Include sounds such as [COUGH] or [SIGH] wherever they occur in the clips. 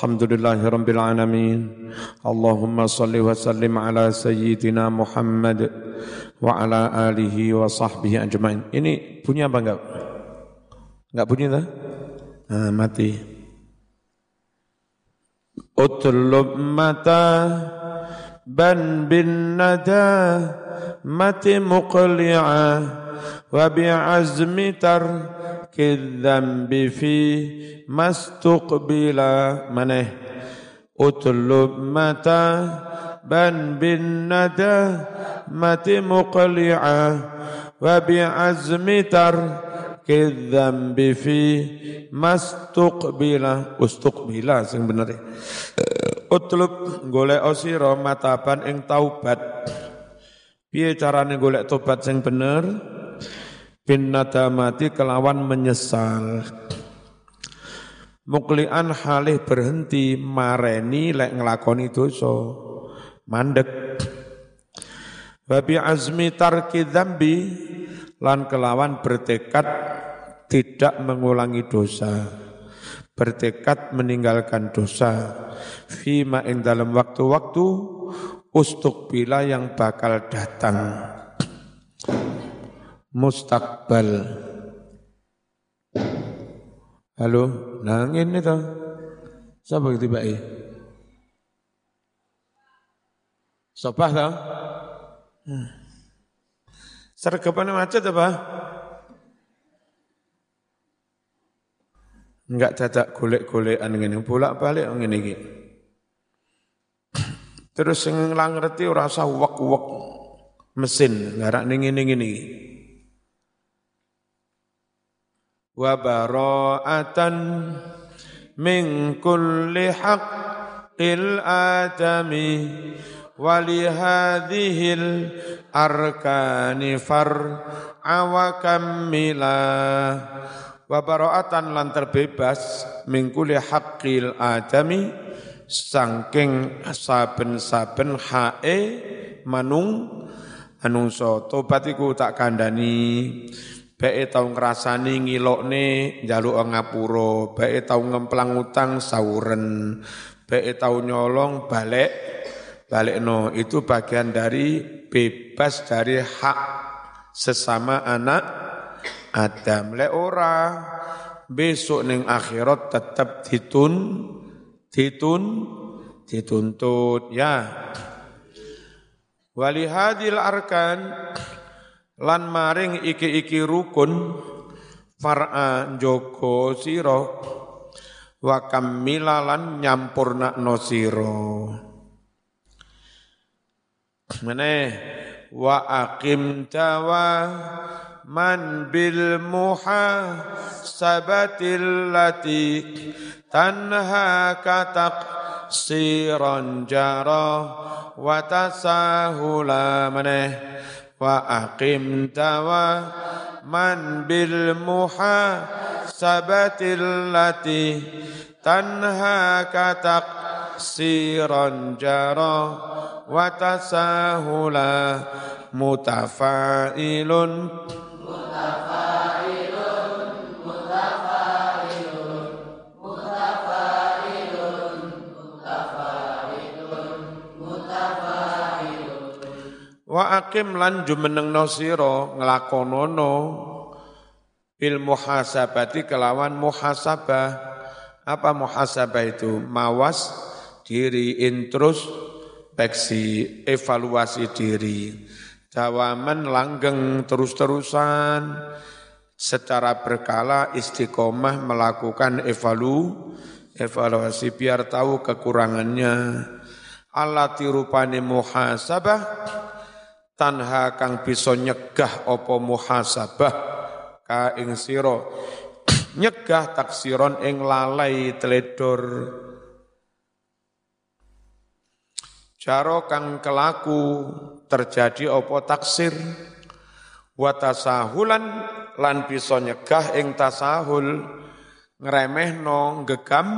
Alamin Allahumma salli wa sallim ala Sayyidina Muhammad Wa ala alihi wa sahbihi ajma'in Ini bunyi apa enggak? Enggak bunyi tak? Nah, mati Utlub mata Ban bin nada Mati muqli'a Wa bi'azmi tar Kidzambi fi mastuqbila maneh. Utlub mata ban bin nada mati muqli'a wa bi azmi tar kidzambi fi mastuqbila. Ustuqbila sing bener utlub golek osira mataban ing taubat. Piye carane golek tobat sing bener bin nadamati kelawan menyesal. Muklian halih berhenti mareni lek nglakoni dosa. Mandek. Babi azmi tarki dzambi lan kelawan bertekad tidak mengulangi dosa. Bertekad meninggalkan dosa. Fima ing dalam waktu-waktu ustuk bila yang bakal datang mustakbal halo nangin itu siapa yang tiba Sobah tau? Hmm. Sergapannya macet apa? Enggak dadak golek-golekan ngene, bolak-balik ngene iki. Terus sing lang ngerti ora usah wek-wek mesin, ngarak ning ngene-ngene iki. Wa bara'atan min kulli haqqil adami walihadhil arkani far'a wa wa bara'atan lan terbebas mingkuli haqqil adami sangking saben-saben hae manung anungso tobat iku tak kandhani bae tau ngrasani ngilokne njaluk ngapura bae tau ngemplang utang sauren bae tau nyolong balik Balik no itu bagian dari bebas dari hak sesama anak Adam. Le ora besok ning akhirat tetap ditun ditun dituntut ya. Walihadil arkan lan maring iki-iki rukun far'a joko sira wa kamilalan nyampurna no sira. Wa aqim tawa man bil muhasabatil lati tanha katak siran jara wa tasahula mana wa aqim tawa man bil muhasabatil lati tanha katak siran wa aqim lan jumenengno sira nglakonono bil muhasabati kelawan muhasabah apa muhasabah itu mawas diri intrus introspeksi, evaluasi diri. Dawaman langgeng terus-terusan secara berkala istiqomah melakukan evalu, evaluasi biar tahu kekurangannya. Allah tirupani muhasabah tanha kang bisa nyegah opo muhasabah. Ka ing sira. Nyegah taksiron ing lalai teledor. Jaro kang kelaku terjadi opo taksir? Wa tasahulan lan bisa nyegah ing tasahul. Ngremehno ngegam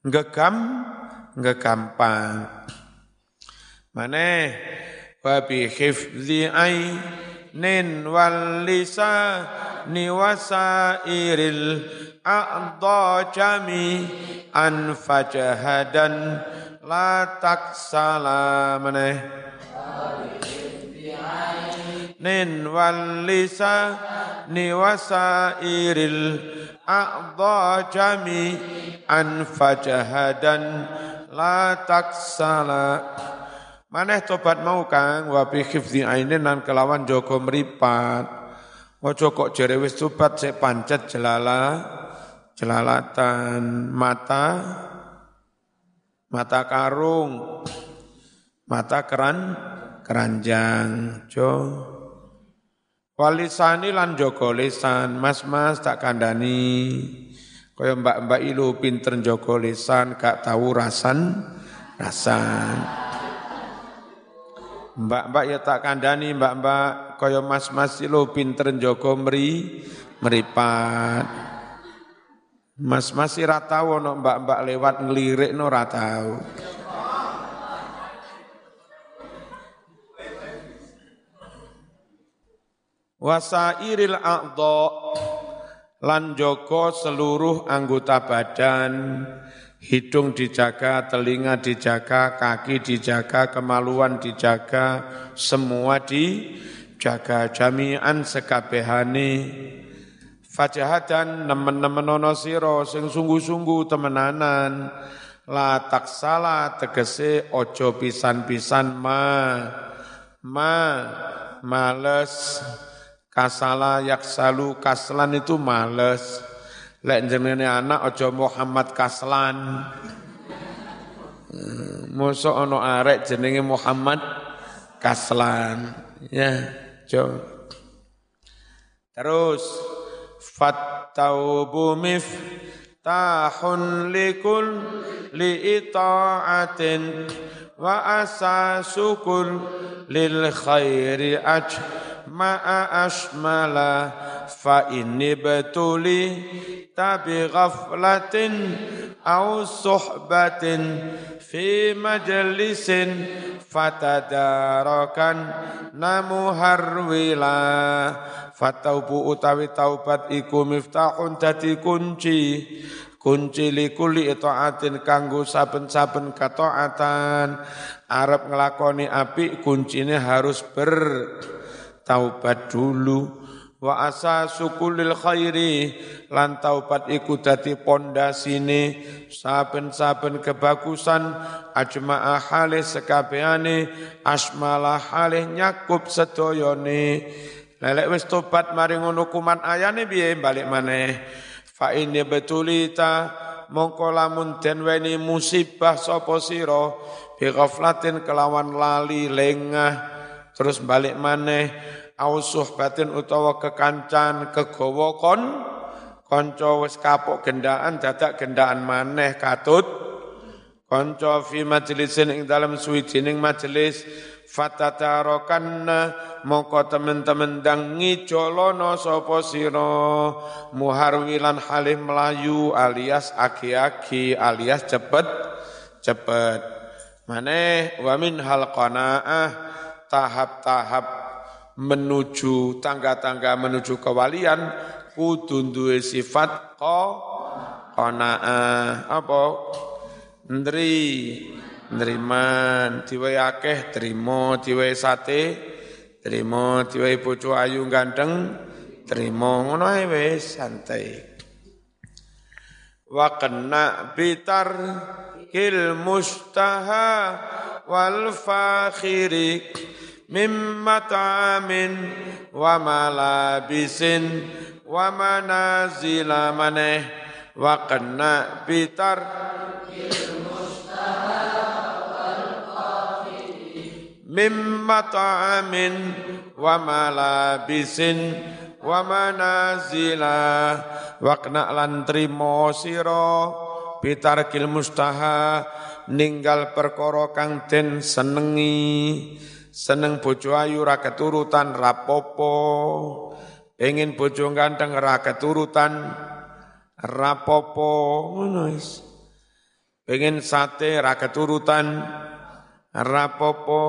ngegam ngegampang maneh wa bi hifdzi ainin wal ni wasairil a'dha jami'an fajahadan la taksala maneh nin wal lisa ni wasairil a'dha jami'an fajahadan la taksala Maneh tobat mau Kang? Wa bi khifdzi ainin nan kelawan joko mripat. Ojo kok jere wis tobat sik pancet jelala jelalatan. Mata mata karung mata keran keranjang jo. Walisani lan joko lisan. Mas-mas tak kandani kaya mbak-mbak ilu pinter joko lisan gak tahu rasan rasan Mbak-mbak ya tak kandani mbak-mbak kaya mas-mas lo pinter njogo meri meripat. Mas-mas ora tau ana mbak-mbak lewat nglirik no tau. Wasairil a'dha lan joko seluruh anggota badan hidung dijaga, telinga dijaga, kaki dijaga, kemaluan dijaga, semua dijaga jami'an sekabehane. Fajahadan nemen-nemen ana sira sing sungguh-sungguh temenanan. La taksala tegese ojo pisan-pisan ma ma males kasala yaksalu kaslan itu males Lek jenenge anak aja Muhammad Kaslan. Mosok ana arek jenenge Muhammad Kaslan. Ya, jo. Terus fattaubu miftahun likul li ita'atin wa asasukul lil khairi aj ma'a ashmala fa inni betuli tabi ghaflatin au suhbatin fi majlisin fatadarakan namu harwila fataubu utawi taubat iku miftahun dadi kunci kunci likuli itaatin kanggo saben-saben kataatan Arab ngelakoni api kuncinya harus bertaubat dulu. Wa asasu kulil khairi lan taubat iku dadi pondasine. Saben-saben kebagusan ajma'a halih sekabehane asmalah halih nyakup sedayane. Lelek wis tobat maring ngono kuman ayane piye balik maneh. Fa ini betulita mongko lamun den weni musibah sapa sira bi kelawan lali lengah. Terus balik maneh au suhbatin utawa kekancan kegawa kon kanca wis kapok gendaan dadak gendaan maneh katut. Kanca fi majlisin ing dalam suwijining majelis fatatarakanna mongko temen-temen dang ngijolono sapa sira. Muharwilan halim melayu alias aki-aki alias cepet cepet. Maneh wa min hal qanaah tahap-tahap menuju tangga-tangga menuju kewalian kudu duwe sifat qanaah apa? Ndri. Neriman diwai akeh trimo. Diwai sate trimo. Diwai bojo ayu ganteng trimo. Ngono ae wis santai. Wa kena bitar kil mustaha wal fakhiri mimma ta'amin wa malabisin wa manazila maneh wa kena bitar mimma ta'amin wa malabisin wa manazila waqna lan trimo sira bitarkil mustaha ninggal perkara kang den senengi seneng bojo ayu ra keturutan rapopo pengen bojo ganteng ra keturutan rapopo ngono pengen sate ra keturutan rapopo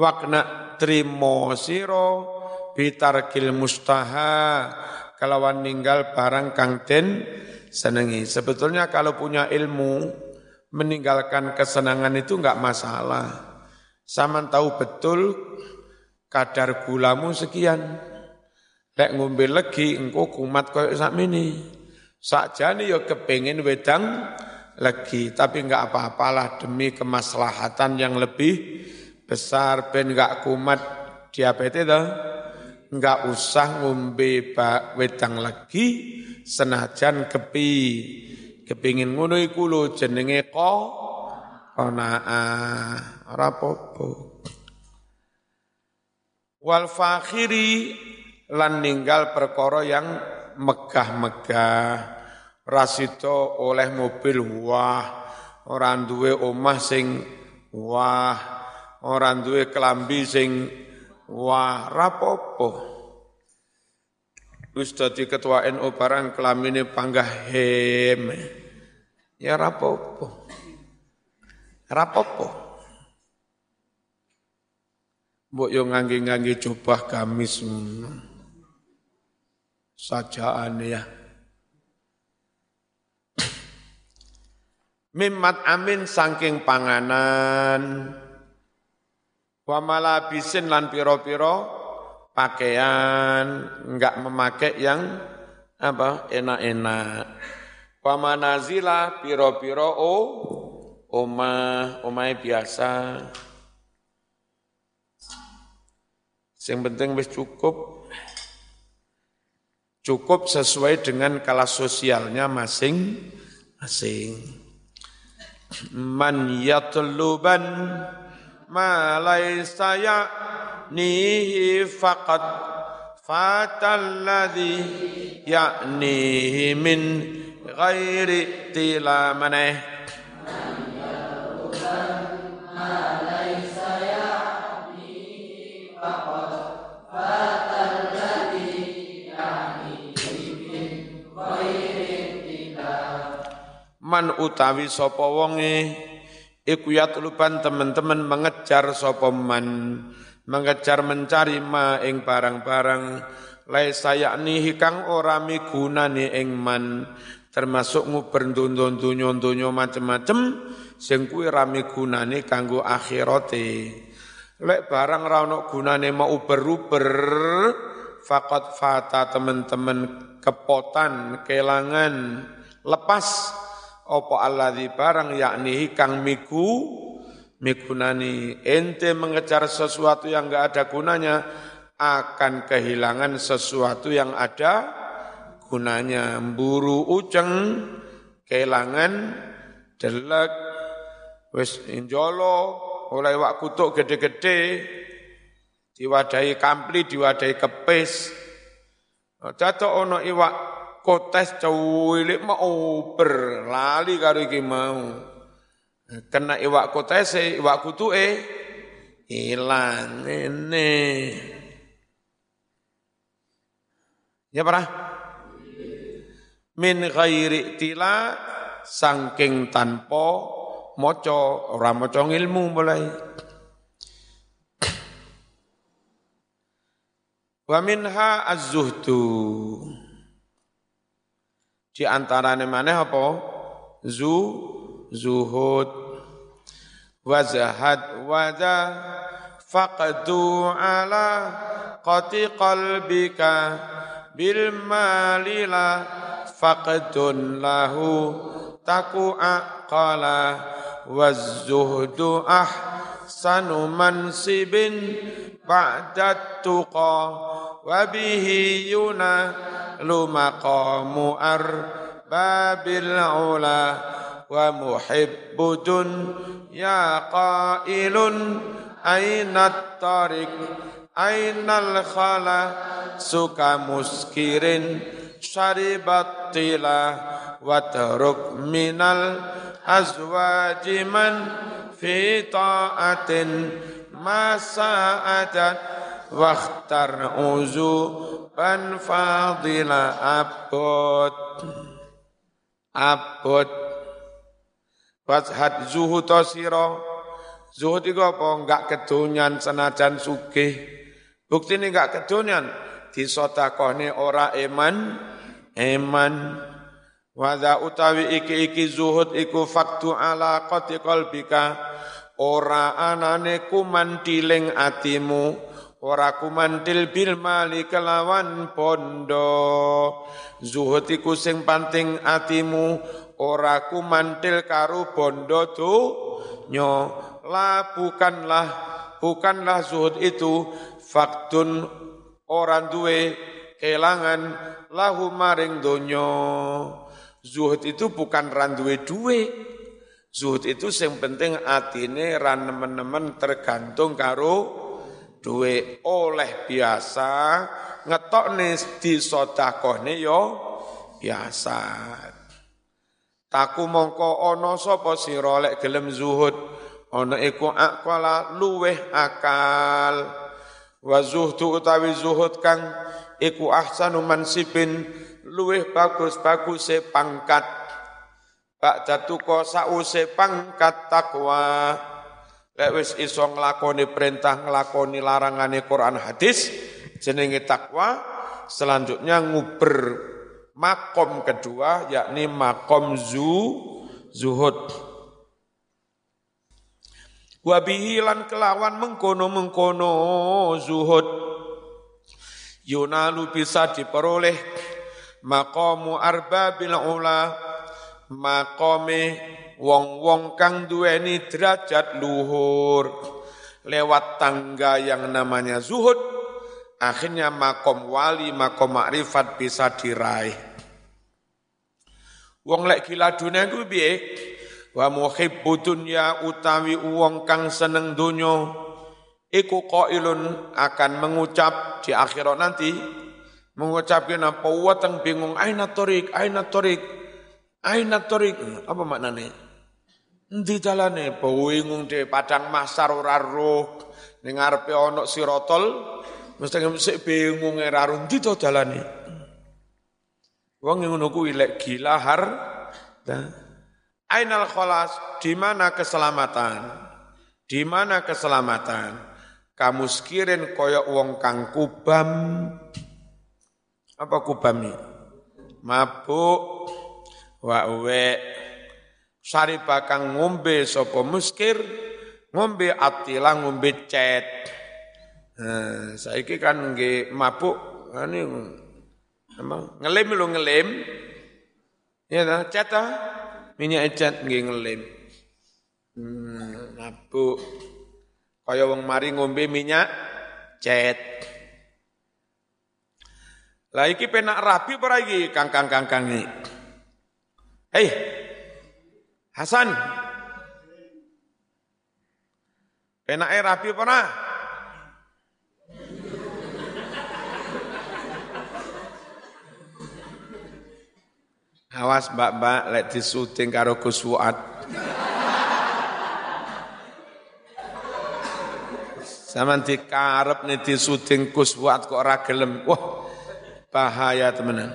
wakna trimo siro bitarkil mustaha. Kalawan ninggal barang kang den senengi. Sebetulnya kalau punya ilmu meninggalkan kesenangan itu enggak masalah. Saman tahu betul kadar gulamu sekian. Lek ngombe legi engko kumat koyo sakmene. Sakjane ya kepengin wedang legi, tapi enggak apa-apalah demi kemaslahatan yang lebih besar ben enggak kumat diabetes dah enggak usah ngombe wedang lagi senajan kepi kepingin ngono iku lho jenenge ko. Qanaah ora apa-apa. Wal fakhiri lan ninggal perkara yang megah-megah. Rasito oleh mobil wah orang duwe omah sing wah orang duwe kelambi sing Wah, rapopo. Wis dadi ketua NU barang kelamine panggah hem. Ya rapopo. Rapopo. Mbok yo ngangge-ngangge jubah gamis Sajaan ya. [COUGHS] Mimat amin saking panganan Wa malabisin lan piro-piro pakaian, enggak memakai yang apa enak-enak. Wa manazila piro-piro o omah, omah biasa. Yang penting wis cukup cukup sesuai dengan kelas sosialnya masing-masing. Man yatluban ma laysa ya'nihi faqad fatalladhi ya'nihi min ghairi tilamaneh Man utawi sapa wonge iku teman-teman mengejar sopoman mengejar mencari ma ing barang-barang. Laisa yakni hikang ora migunani ing man. Termasuk nguber dunyo-dunyo macem-macem sing kuwi ra migunani kanggo akhirate. Lek barang ra ono gunane mau uber-uber faqat fata teman-teman kepotan kelangan. Lepas opo alladzi barang yakni kang miku migunani ente mengejar sesuatu yang enggak ada gunanya akan kehilangan sesuatu yang ada gunanya buru uceng kehilangan delek wis injolo oleh wak kutuk gede-gede diwadahi kampli diwadahi kepis jatuh ono iwak kotes cuwilik mau ber lali karo iki mau. Kena iwak kotes iwak kutuke ilang ini. Ya para? Min ghairi tila sangking tanpa maca ora maca ilmu mulai. Wa minha az-zuhdu. Di antarane maneh apa? Zu zuhud wa zahad wa faqdu ala qati qalbika bil malila faqdun lahu taku aqala wa zuhdu ahsanu mansibin ba'da tuqa wa bihi yuna lu maqamu arbabil ula wa muhibbudun ya qailun ainat tariq ainal khala suka muskirin syaribat tila wa taruk minal azwaji man fi ta'atin ma sa'adat wakhtar uzu ban Wazhat zuhud sira. Zuhud iku apa? Enggak kedonyan senajan sugih. Bukti ini gak kedunian. Disodakohni ora eman, eman. Wada utawi iki-iki zuhud iku faktu ala qati qalbika. Ora anane kumantiling atimu. Ora kumantil bil mali kelawan pondo zuhud iku sing panting atimu ora kumantil karo bondo nyo la bukanlah bukanlah zuhud itu faktun orang duwe kelangan lahu maring donyo Zuhud itu bukan randuwe duwe. Zuhud itu yang penting atine ran nemen-nemen tergantung karo duwe oleh biasa ngetok nih di sodakohne yo biasa. Taku mongko ono sopo si rolek gelem zuhud? Ono iku akwala luweh akal. Wa zuhdu utawi zuhud kang iku ahsanu mansibin luweh bagus-bagus se pangkat. Pak jatuko sause pangkat takwa lek wis iso nglakoni perintah nglakoni larangane Quran hadis jenenge takwa selanjutnya nguber makom kedua yakni makom zu zuhud. Wabihi lan kelawan mengkono-mengkono zuhud. Yunalu bisa diperoleh maqamu arbabil ula maqame wong-wong kang duweni derajat luhur. Lewat tangga yang namanya zuhud akhirnya makom wali makom makrifat bisa diraih wong lek gila dunia ku piye? Wa muhibbu dunya utawi wong kang seneng dunyo iku qailun akan mengucap di akhirat nanti. Mengucapkan apa watang bingung aina torik aina torik aina torik apa maknanya Endi dalane bingung de padang masar ora roh. Ngarepe ana sirotol mesti mesti bingung ora roh. Endi to dalane Wong ngono kuwi lek gila har Ainal kholas di mana keselamatan? Di mana keselamatan? Kamu sekirin koyok wong kang kubam. Apa kubami? Mabuk wa uwe sari bakang ngombe sapa muskir ngombe atila ngombe cet. Nah, saiki kan nggih mabuk ini emang ngelem lo ngelem. Ya ta, ta. Minyak cet nggih ngelem. Hmm. Kaya wong mari ngombe minyak cet. Lah iki penak rapi apa lagi kangkang-kangkang ini? Hei, Hasan. Penak rapi apa nah? Awas mbak-mbak lek disuting karo Gus Fuad. Sama dikarep nih disuting Gus Fuad kok ora gelem. Wah, bahaya temenan.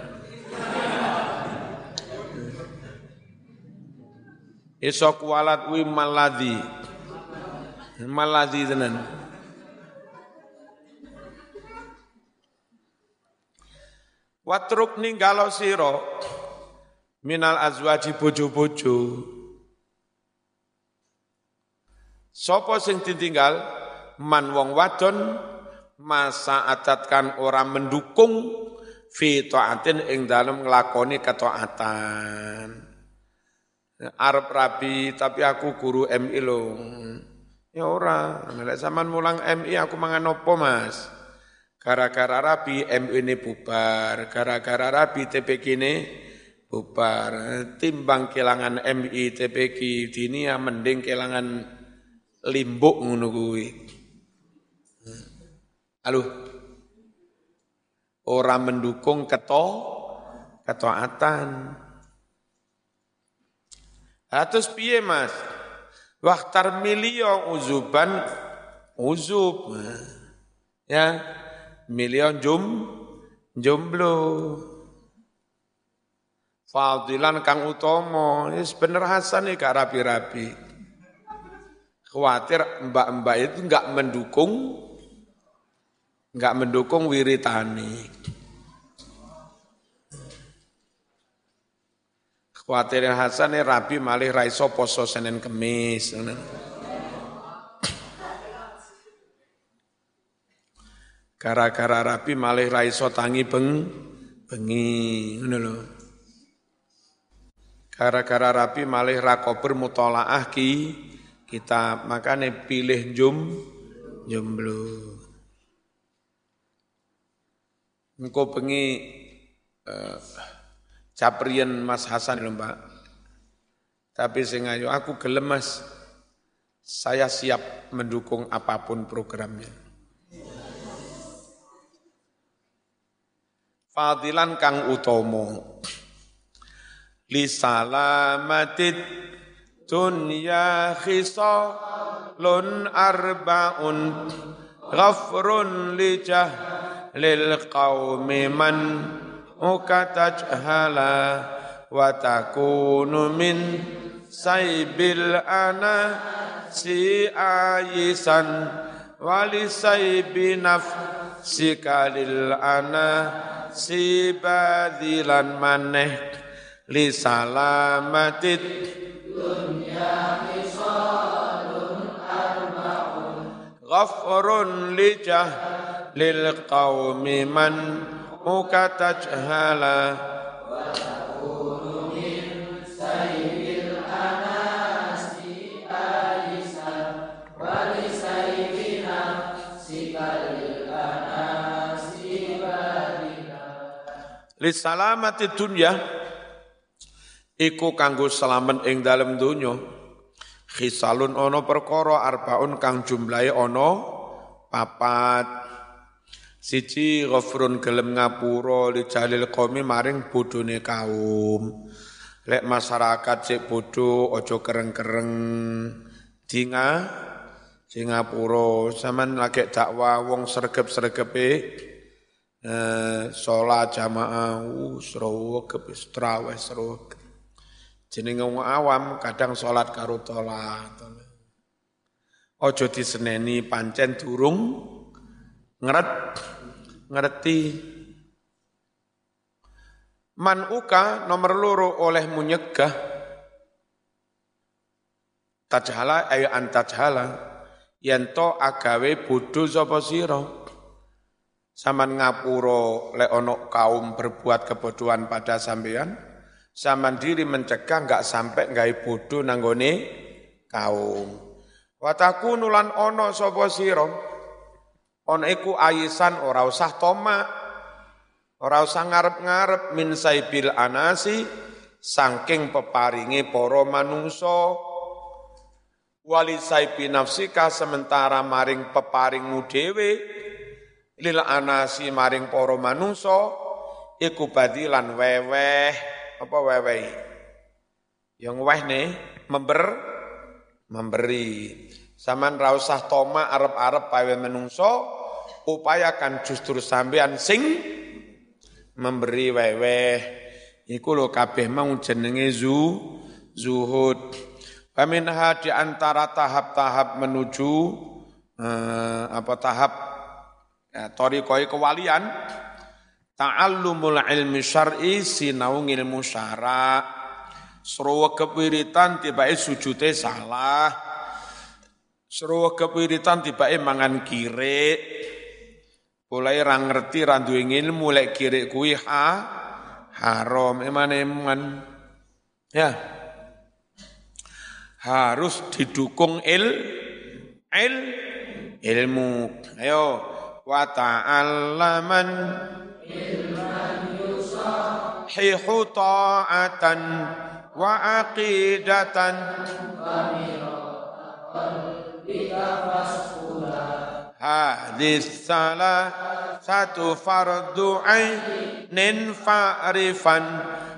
Esok walat wi maladi. Maladi tenan. Watruk ninggalo siro minal azwaji bojo-bojo. Sopo sing ditinggal man wong wadon masa adatkan orang mendukung fi taatin ing dalam nglakoni ketaatan. Arab rabi tapi aku guru MI lo. Ya ora, nek zaman mulang MI aku mangan opo Mas? Gara-gara rabi MI ini bubar, gara-gara rabi TPK ini bubar. Timbang kelangan MI TPK dini ya mending kelangan limbuk ngono kuwi. Halo orang mendukung keto ketaatan. Atus piye Mas? Waktar milion uzuban uzub. Ya, milion jum jomblo. Fadilan kang utomo, ini bener Hasan nih gak rapi-rapi. Khawatir mbak-mbak itu enggak mendukung Enggak mendukung wiritani. Khawatir Hasan rabi malih raiso poso Senin Kemis. Gara-gara rabi malih raiso tangi beng bengi ngono. Gara-gara rabi malih ra kober mutolaah ki kita makane pilih jum jomblo. Engko bengi uh, caprian Mas Hasan lho Mbak. Tapi sing ayo aku gelem Mas. Saya siap mendukung apa pun programnya. fadilan kang utomo li salamatit dunya khisalun arbaun ghafrun li jahlil qaumi man ukatajhala wa takunu min saybil ana si ayisan wali saybi nafsika lil ana si badilan maneh li salamatit dunya misalun arba'un ghafurun li lil qaumi man ukatajhala wa Li salamati dunya iku kanggo selamat ing dalem donya. Khisalun ono perkara arbaun kang jumlahe ono papat. Siji ghafrun gelem ngapura li jalil maring bodhone kaum. Lek masyarakat sik bodho aja kereng-kereng dinga Singapura sampean lagi dakwah wong sregep-sregepe eh, sholat jamaah uh, seru kebis traweh seru jenenge wong awam kadang sholat karo tolat. Ojo diseneni pancen durung ngeret ngerti. Man uka nomor loro oleh munyegah. Tajhala ayo antajhala yanto agawe bodho sapa sira? Saman ngapuro le ono kaum berbuat kebodohan pada sampean, saman diri mencegah nggak sampai nggak bodoh nanggone kaum. Wataku nulan ono sopo siro, ono iku ora usah toma, ora usah ngarep-ngarep min saibil anasi, sangking peparingi poro manungso, wali saibi nafsika sementara maring peparingmu dewe, lil anasi maring para manungsa iku badilan weweh apa weweh yang wehne member memberi. Saman ra usah toma arep-arep pawe menungso upayakan justru sampean sing memberi weweh iku lho kabeh mau jenenge zu zuhud. Paminha di antara tahap-tahap menuju eh, apa tahap ya, torikoi kewalian ta'allumul ilmi syar'i sinau ilmu syara seruwa tiba-tiba sujute salah. Seruwa tiba-tiba mangan kire mulai rang ngerti randu ingin mulai kire kui ha haram. Eman eman ya. Harus didukung il il ilmu. Ayo wa ta'allaman hihu ta'atan wa aqidatan. Hadis salah satu fardu ainin fa'rifan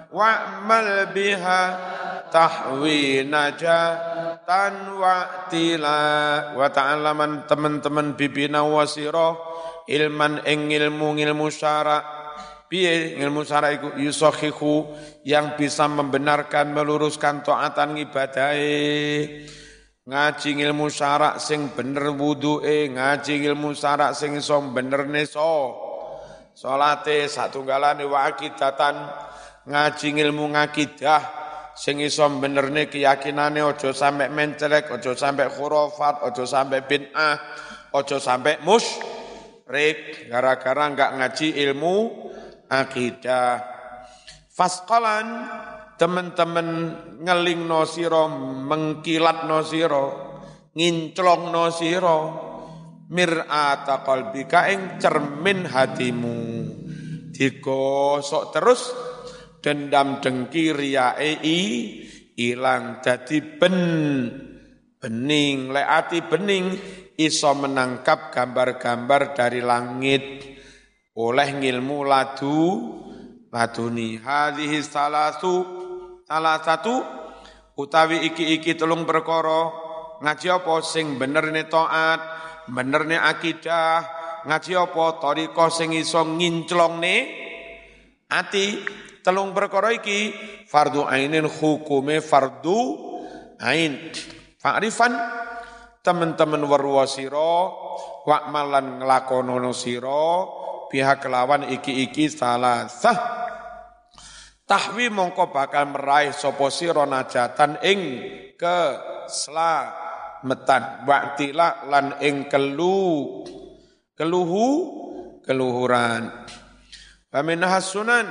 wa'mal biha tahwi najatan wa tila. Wa ta'alaman teman-teman bibina wasiro ilman ing ilmu ilmu syara piye ilmu syara iku? Yusakhihu yang bisa membenarkan meluruskan taatan ibadahe ngaji ilmu syarak sing bener wudu'e, ngaji ilmu syarak sing iso bener neso. Salate satunggalane wa akidatan ngaji ilmu ngakidah sing iso benerne keyakinane aja sampe mencelek, aja sampe khurafat, aja sampe bid'ah, aja sampe musyrik gara-gara enggak ngaji ilmu akidah. Fasqalan teman-teman ngeling no siro, mengkilat no siro, nginclong no siro, mir'ata qalbika ing cermin hatimu. Digosok terus dendam dengki riyae ilang dadi ben bening. Leati bening iso menangkap gambar-gambar dari langit. Oleh ngilmu ladu laduni. Hadhihi salasu salah satu utawi iki-iki telung perkara. Ngaji apa sing bener ne taat, bener ne akidah, ngaji apa tariqa sing iso nginclongne ati telung perkara iki fardu ainin hukume fardu ain. Fa'rifan teman-teman warwa sira wa malan nglakonono sira pihak kelawan iki-iki salah sah tahwi mongko bakal meraih sapa sira najatan ing keselamatan. Wa'tila lan ing kelu keluhu keluhuran. Pamin sunan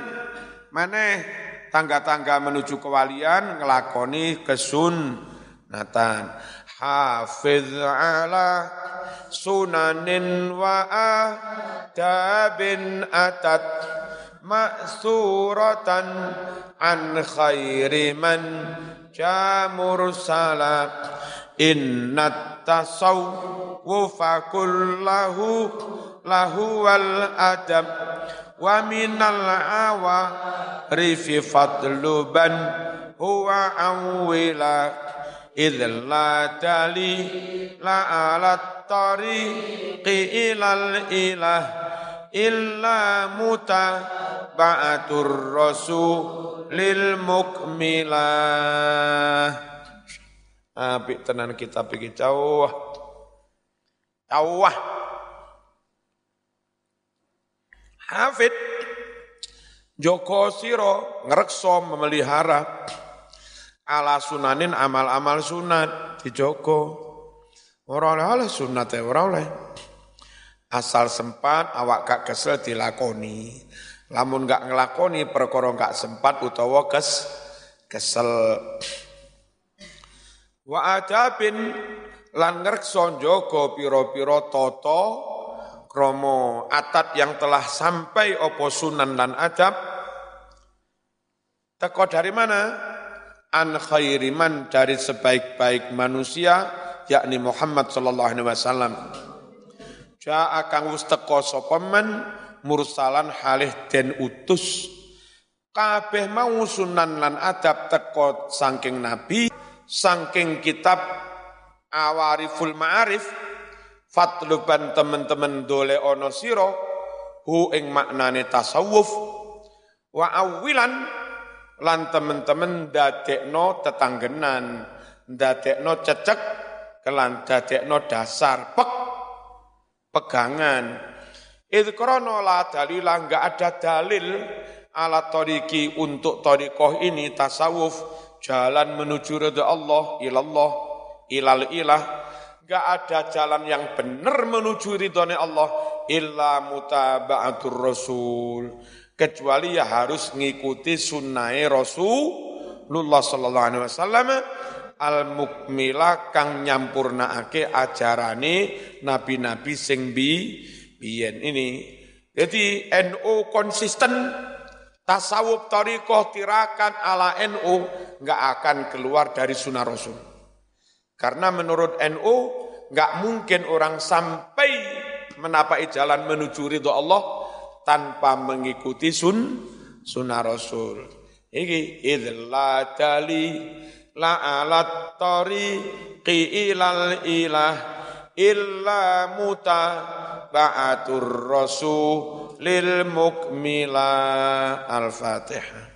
maneh tangga-tangga menuju kewalian ngelakoni kesun natan hafiz ala sunanin wa adabin atat ma'suratan an khairi man jamur salak inna tasawwufa kullahu lahu wal adab wa minal awa awwila idh la tali la ala tariqi ilal ilah illa muta ba'atur rasulil mukmilah. Apik tenan kita pikir jauh. Jauh. Hafid Joko Siro ngerekso memelihara ala sunanin amal-amal sunat di Joko. Orang oleh sunat ya orang oleh. Asal sempat awak gak kesel dilakoni. Lamun gak ngelakoni perkara gak sempat utawa kes kesel. Wa adabin lan ngrekso njaga pira-pira tata krama atat yang telah sampai opo sunan lan adab teko dari mana? An khairiman dari sebaik-baik manusia yakni Muhammad sallallahu alaihi wasallam. Ja'a kang wis teko sapa mursalan halih den utus kabeh mau sunan lan adab teko saking nabi saking kitab awariful ma'arif fatluban teman-teman dole ono siro hu ing maknane tasawuf wa awilan lan teman-teman dadekno tetanggenan dadekno cecek kelan dadekno dasar pek pegangan. Idh krono la dalila enggak ada dalil ala toriki untuk torikoh ini tasawuf jalan menuju ridha Allah ilallah ilal ilah. Enggak ada jalan yang benar menuju ridhonya Allah illa mutaba'atur rasul kecuali ya harus ngikuti sunnah Rasulullah sallallahu alaihi wasallam al mukmila kang nyampurnaake ajarane nabi-nabi sing bi biyen ini. Jadi NU konsisten tasawuf tariqah tirakan ala NU nggak akan keluar dari sunnah Rasul. Karena menurut NU nggak mungkin orang sampai menapai jalan menuju ridho Allah tanpa mengikuti sun sunnah Rasul. Iki idla dali la alat tariqi ilal ilah illa muta ba'atur rasul lil mukmila al-fatihah